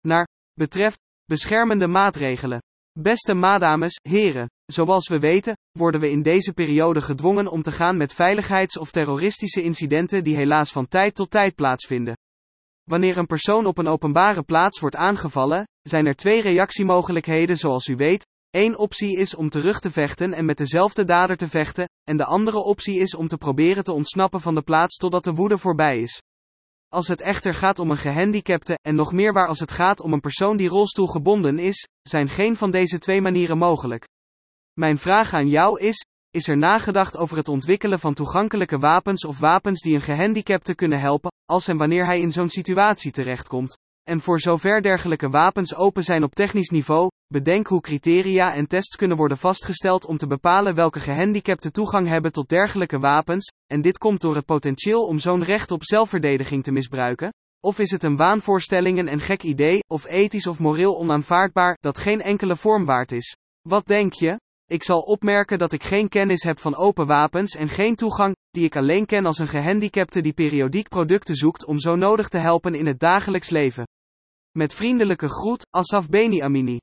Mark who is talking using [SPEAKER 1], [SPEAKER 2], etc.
[SPEAKER 1] naar betreft beschermende maatregelen. Beste madames, heren, zoals we weten, worden we in deze periode gedwongen om te gaan met veiligheids- of terroristische incidenten die helaas van tijd tot tijd plaatsvinden. Wanneer een persoon op een openbare plaats wordt aangevallen, zijn er twee reactiemogelijkheden zoals u weet. Eén optie is om terug te vechten en met dezelfde dader te vechten, en de andere optie is om te proberen te ontsnappen van de plaats totdat de woede voorbij is. Als het echter gaat om een gehandicapte, en nog meer waar als het gaat om een persoon die rolstoelgebonden is, zijn geen van deze twee manieren mogelijk. Mijn vraag aan jou is: is er nagedacht over het ontwikkelen van toegankelijke wapens of wapens die een gehandicapte kunnen helpen, als en wanneer hij in zo'n situatie terechtkomt? En voor zover dergelijke wapens open zijn op technisch niveau, bedenk hoe criteria en tests kunnen worden vastgesteld om te bepalen welke gehandicapten toegang hebben tot dergelijke wapens, en dit komt door het potentieel om zo'n recht op zelfverdediging te misbruiken? Of is het een waanvoorstelling en een gek idee, of ethisch of moreel onaanvaardbaar, dat geen enkele vorm waard is? Wat denk je? Ik zal opmerken dat ik geen kennis heb van open wapens en geen toegang, die ik alleen ken als een gehandicapte die periodiek producten zoekt om zo nodig te helpen in het dagelijks leven. Met vriendelijke groet, Asaf Beni Amini.